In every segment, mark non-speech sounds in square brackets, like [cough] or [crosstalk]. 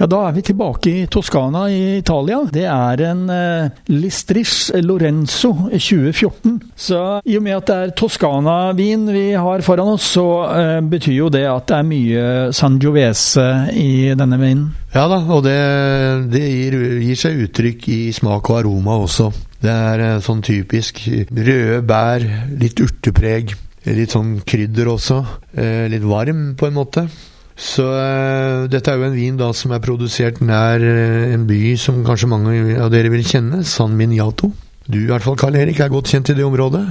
Ja, Da er vi tilbake i Toskana i Italia. Det er en eh, Listris Lorenzo 2014. Så i og med at det er Toskana-vin vi har foran oss, så eh, betyr jo det at det er mye Sangiovese i denne vinen. Ja da, og det, det gir, gir, seg uttrykk i smak og aroma også. Det er eh, sånn typisk røde bær, litt urtepreg. Litt sånn krydder også. Eh, litt varm, på en måte. Så uh, dette er jo en vin da som er produsert nær uh, en by som kanskje mange av dere vil kjenne, San Miniato. Du i hvert fall, Karl Erik, er godt kjent i det området?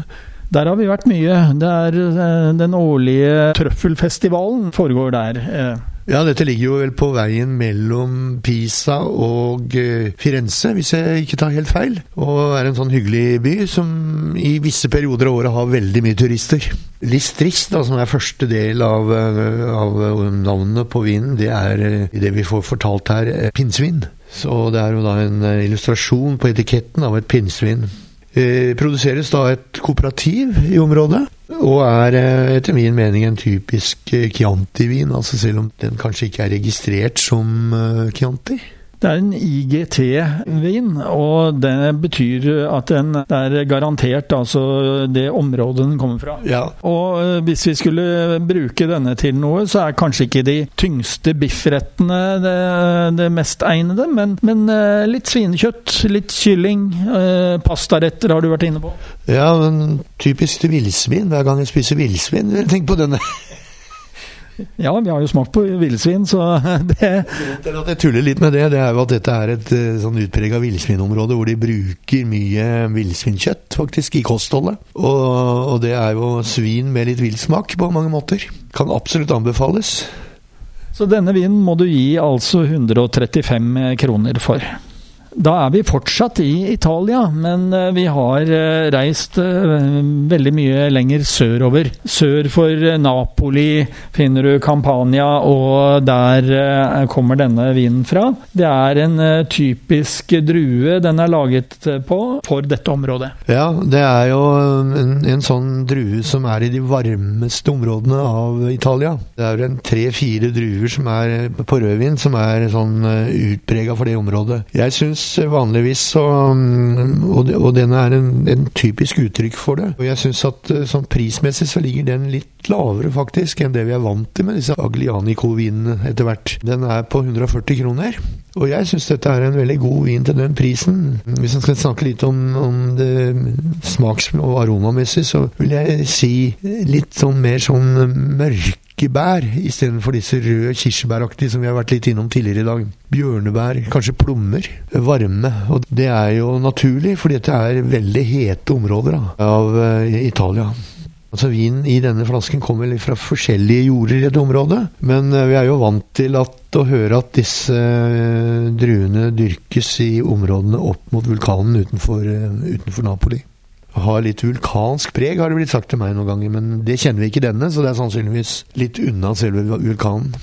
Der har vi vært mye. Det er uh, Den årlige trøffelfestivalen foregår der. Ja, dette ligger jo vel på veien mellom Pisa og Firenze, hvis jeg ikke tar helt feil. Og er en sånn hyggelig by som i visse perioder av året har veldig mye turister. Listris, da, som er første del av, av navnet på vinen, det er i det vi får fortalt her, pinnsvin. Så det er jo da en illustrasjon på etiketten av et pinnsvin. Eh, produseres da et kooperativ i området, og er etter min mening en typisk Chianti-vin, altså selv om den kanskje ikke er registrert som Chianti. Det er en IGT-vin, og det betyr at den er garantert altså det området den kommer fra. Ja. Og eh, hvis vi skulle bruke denne til noe, så er kanskje ikke de tyngste biffrettene det, det mest egnede, men, men, eh, litt svinekjøtt, litt kylling, eh, pastaretter har du vært inne på. Ja, men typisk til villsvin. Hver gang jeg spiser villsvin, vil jeg tenke på denne. [laughs] Ja, vi har jo smakt på villsvin, så [laughs] det Til at jeg tuller litt med det, det er jo at dette er et eh, sånn utprega villsvinområde hvor de bruker mye villsvinkjøtt faktisk i kostholdet. Og, og, det er jo svin med litt villsmak på mange måter. Kan absolutt anbefales. Så denne vinen må du gi altså 135 kroner for. Da er vi fortsatt i Italia, men eh, vi har eh, reist eh, veldig mye lenger sørover. Sør for Napoli finner du Campania, og der kommer denne vinen fra. Det er en typisk drue den er laget på for dette området. Ja, det er jo en, en sånn drue som er i de varmeste områdene av Italia. Det er en tre-fire druer som er på rødvin som er sånn utprega for det området. Jeg synes syns vanligvis så mm, Og, og den er en, en, typisk uttrykk for det. Og jeg syns at eh, sånn prismessig så ligger den litt lavere, faktisk, enn det vi er vant til med disse Aglianico-vinene etter hvert. Den er på 140 kroner. Og jeg syns dette er en veldig god vin til den prisen. Hvis en skal snakke litt om, om det smaks- og aromamessig, så vil jeg si litt sånn mer sånn mørk bær istedenfor disse røde kirsebæraktige som vi har vært litt innom tidligere i dag. Bjørnebær, kanskje plommer. Varme. Og det er jo naturlig, fordi dette er veldig hete områder da, av uh, Italia. Altså Vinen i denne flasken kommer fra forskjellige jorder i dette området. Men uh, vi er jo vant til at, å høre at disse uh, druene dyrkes i områdene opp mot vulkanen utenfor, utenfor Napoli har litt vulkansk preg, har det blitt sagt til meg noen ganger. Men det kjenner vi ikke denne, så det er sannsynligvis litt unna selve vulkanen.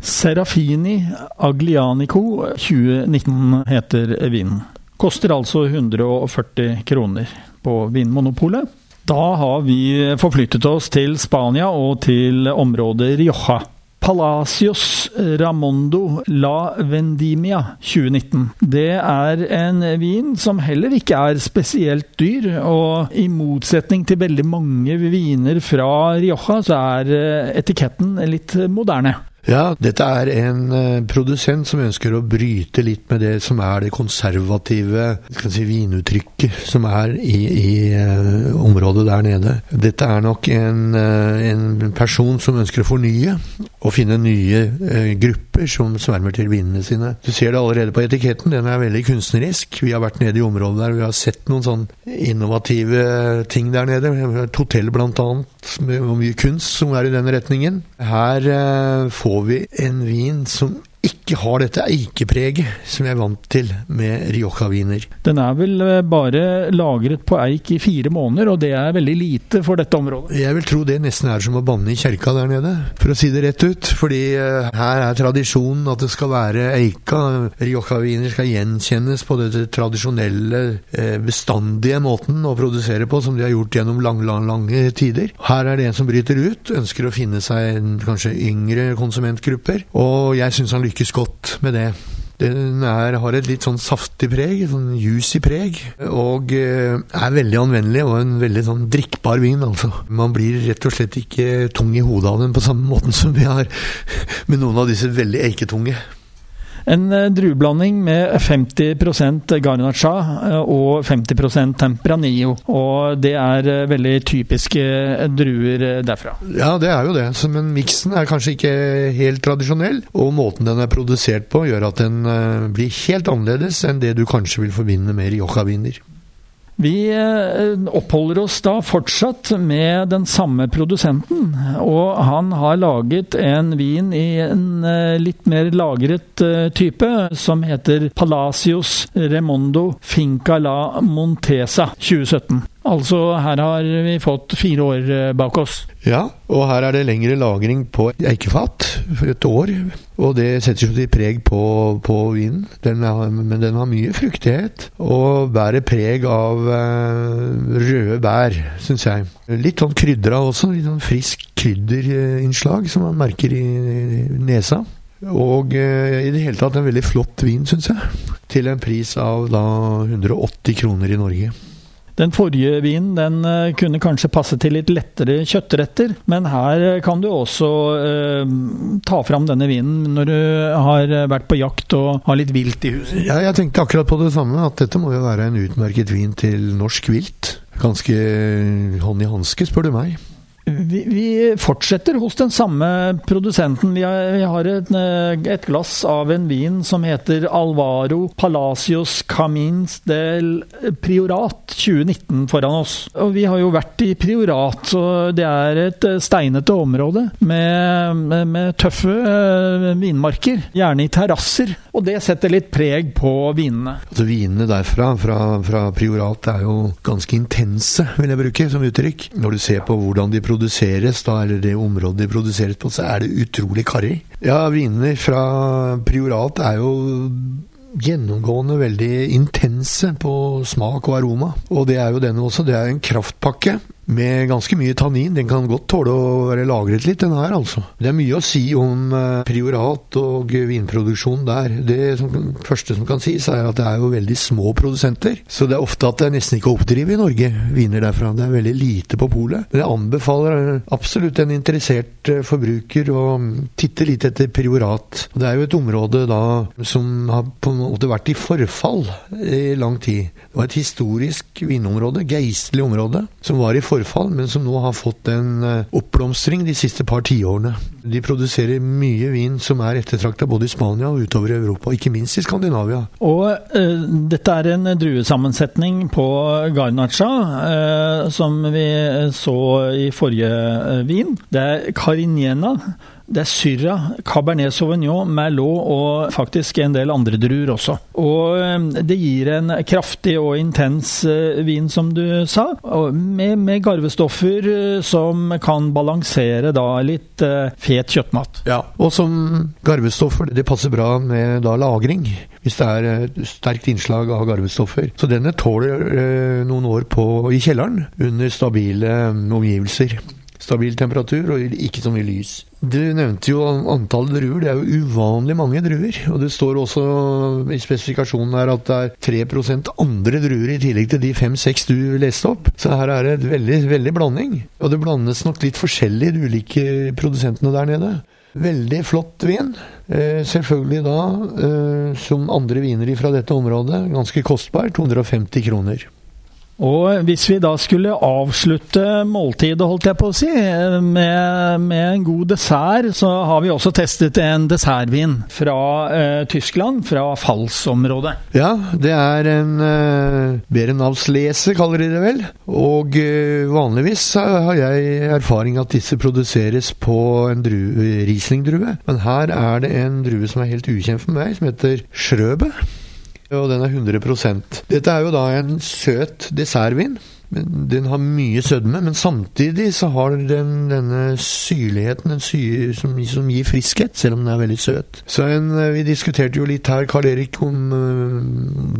Serafini Aglianico 2019 heter vinen. Koster altså 140 kroner på Vinmonopolet. Da har vi forflyttet oss til Spania og til området Rioja. Palacios Ramondo La Vendimia 2019. Det er en vin som heller ikke er spesielt dyr, og i motsetning til veldig mange viner fra Rioja, så er eh, etiketten litt moderne. Ja, dette er en uh, produsent som ønsker å bryte litt med det som er det konservative si, vinuttrykket som er i, i uh, området der nede. Dette er nok en, uh, en, person som ønsker å fornye og finne nye grupper som svermer til vinene sine. Du ser det allerede på etiketten, den er veldig kunstnerisk. Vi har vært nede i området der, vi har sett noen sånn innovative ting der nede. Et hotell annet, med mye kunst som er i den retningen. Her får får vi en vin som ikke har dette eikepreget som jeg er vant til med Rioja-viner. Den er vel eh, bare lagret på eik i fire måneder, og det er veldig lite for dette området? Jeg vil tro det nesten er som å banne i kjerka der nede, for å si det rett ut. Fordi uh, her er tradisjonen at det skal være eika. Rioja-viner skal gjenkjennes på den tradisjonelle, uh, bestandige måten å produsere på, som de har gjort gjennom lang, lang, lange tider. Her er det en som bryter ut, ønsker å finne seg en kanskje yngre konsumentgrupper, og jeg syns han lykkes godt med det. Den er, har et litt sånn saftig preg, sånn juicy preg, og eh, er veldig anvendelig og en veldig sånn drikkbar vin, altså. Man blir rett og slett ikke tung i hodet av den på samme måten som vi har [laughs] med noen av disse veldig eiketunge. En eh, drueblanding med 50% Garnacha eh, og 50% Tempranillo. Og det er eh, veldig typiske druer derfra. Ja, det er jo det. Men miksen er kanskje ikke helt tradisjonell. Og måten den er produsert på, gjør at den blir helt annerledes enn det du kanskje vil forbinde med Rioja-viner. Vi eh, oppholder oss da fortsatt med den samme produsenten, og han har laget en vin i en eh, litt mer lagret eh, type, som heter Palacios Remondo Finca la Montesa 2017. Altså, her har vi fått fire år eh, bak oss. Ja, og her er det lengre lagring på eikefat for et år. Og det setter sitt preg på, på vinen. Den er, men den har mye fruktighet, og bærer preg av eh, røde bær, syns jeg. Litt sånn krydra også. Litt sånn frisk krydderinnslag som man merker i, i nesa. Og eh, i det hele tatt en veldig flott vin, syns jeg. Til en pris av da 180 kroner i Norge. Den forrige vinen den eh, kunne kanskje passe til litt lettere kjøttretter, men her kan du også eh, ta fram denne vinen når du har vært på jakt og har litt vilt i huset. Ja, jeg tenkte akkurat på det samme, at dette må jo være en utmerket vin til norsk vilt. Ganske hånd i hanske, spør du meg. Vi, vi, fortsetter hos den samme produsenten. Vi har, vi har et, eh, et, glass av en vin som heter Alvaro Palacios Camins del Priorat 2019 foran oss. Og vi har jo vært i Priorat, og det er et eh, steinete område med, med, med tøffe uh, vinmarker. Gjerne i terrasser. Og det setter litt preg på vinene. Altså Vinene derfra, fra, fra Priorat, er jo ganske intense, vil jeg bruke som uttrykk. Når du ser på hvordan de produseres, da, eller det området de produseres på, så er det utrolig karrig. Ja, vinene fra Priorat er jo gjennomgående veldig intense på smak og aroma. Og det er jo denne også. Det er en kraftpakke med ganske mye tannin. Den kan godt tåle å være lagret litt, den her, altså. Det er mye å si om eh, priorat og vinproduksjon der. Det som, første som kan sies, er at det er jo veldig små produsenter. Så det er ofte at det er nesten ikke å oppdrive i Norge viner derfra. Det er veldig lite på polet. Men jeg anbefaler absolutt en interessert eh, forbruker å titte litt etter priorat. Det er jo et område da som har på en måte vært i forfall i lang tid. Det var et historisk vinområde, geistlig område, som var i forfall forfall, men som nå har fått en eh, oppblomstring de siste par tiårene. De produserer mye vin som er ettertrakta både i Spania og utover i Europa, ikke minst i Skandinavia. Og uh, dette er en druesammensetning på Garnacha, uh, som vi så i forrige vin. Det er Cariniena det er Syrah, Cabernet Sauvignon, Merlot og faktisk en del andre druer også. Og eh, det gir en kraftig og intens eh, vin, som du sa, med, med garvestoffer eh, som kan balansere da litt fet kjøttmat. Ja, og som garvestoffer, det passer bra med da lagring hvis det er sterkt innslag av garvestoffer. Så denne tåler noen år på, i kjelleren under stabile omgivelser stabil temperatur og ikke så mye lys. Du nevnte jo antallet druer. Det er jo uvanlig mange druer. Og det står også i spesifikasjonen her at det er 3% andre druer i tillegg til de 5-6 du leste opp. Så her er det et veldig, veldig blanding. Og det blandes nok litt forskjellig, de ulike produsentene der nede. Veldig flott vin. Eh, selvfølgelig da, eh, som andre viner fra dette området, ganske kostbar. 250 kroner. Og hvis vi da skulle avslutte måltidet, holdt jeg på å si, med, med en god dessert, så har vi også testet en dessertvin fra eh, Tyskland, fra Fals-området. Ja, det er en eh, Berenavslese, kaller de det vel. Og eh, vanligvis har jeg erfaring at disse produseres på en Riesling-drue. Men her er det en drue som er helt ukjent for meg, som heter Schrøbe og den er 100% Dette er jo da en søt dessertvin. Den har mye sødme, men samtidig så har den denne syrligheten den syre, som, som, gir friskhet, selv om den er veldig søt. Så en, eh, Vi diskuterte jo litt her, Karl Erik, om øh,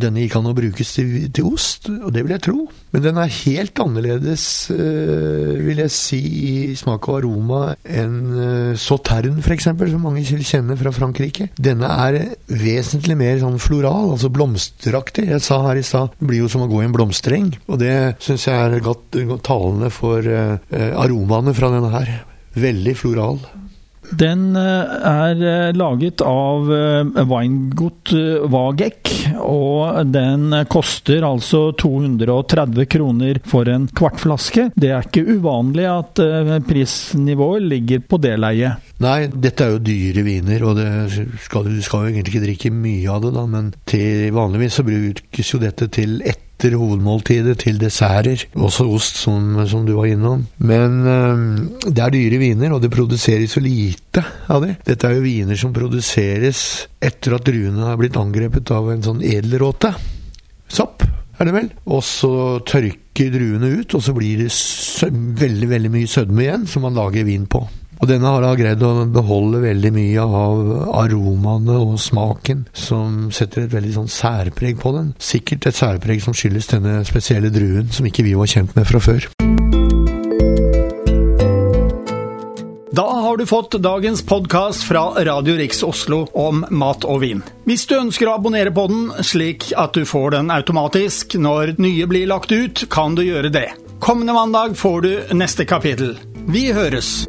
denne gikk an å brukes til, til, ost, og det vil jeg tro. Men den er helt annerledes, øh, vil jeg si, i smak og aroma enn øh, Sautern f.eks., som mange kjenner fra Frankrike. Denne er vesentlig mer sånn floral, altså blomsteraktig. Jeg sa her i stad, det blir jo som å gå i en blomstereng. og det synes syns jeg er godt, godt talende for uh, aromaene fra denne her. Veldig floral. Den eh, er laget av Weingut Wagek, og den koster altså 230 kroner for en kvartflaske. Det er ikke uvanlig at prisnivået ligger på det leiet. Nei, dette er jo dyre viner, og skal, du skal jo egentlig ikke drikke mye av det, da, men til, vanligvis så brukes jo dette til ett etter hovedmåltidet til desserter. Også ost, som, som du var innom. Men um, det er dyre viner, og det produseres så lite av det. Dette er jo viner som produseres etter at druene har blitt angrepet av en sånn edelråte. Sopp, er det vel. Og så tørker druene ut, og så blir det veldig, veldig mye sødme igjen, som man lager vin på. Og denne har da greid å beholde veldig mye av aromaene og smaken, som setter et veldig sånn særpreg på den. Sikkert et særpreg som skyldes denne spesielle druen, som ikke vi var kjent med fra før. Da har du fått dagens podkast fra Radio Riks Oslo om mat og vin. Hvis du ønsker å abonnere på den, slik at du får den automatisk når nye blir lagt ut, kan du gjøre det. Kommende mandag får du neste kapittel. Vi høres!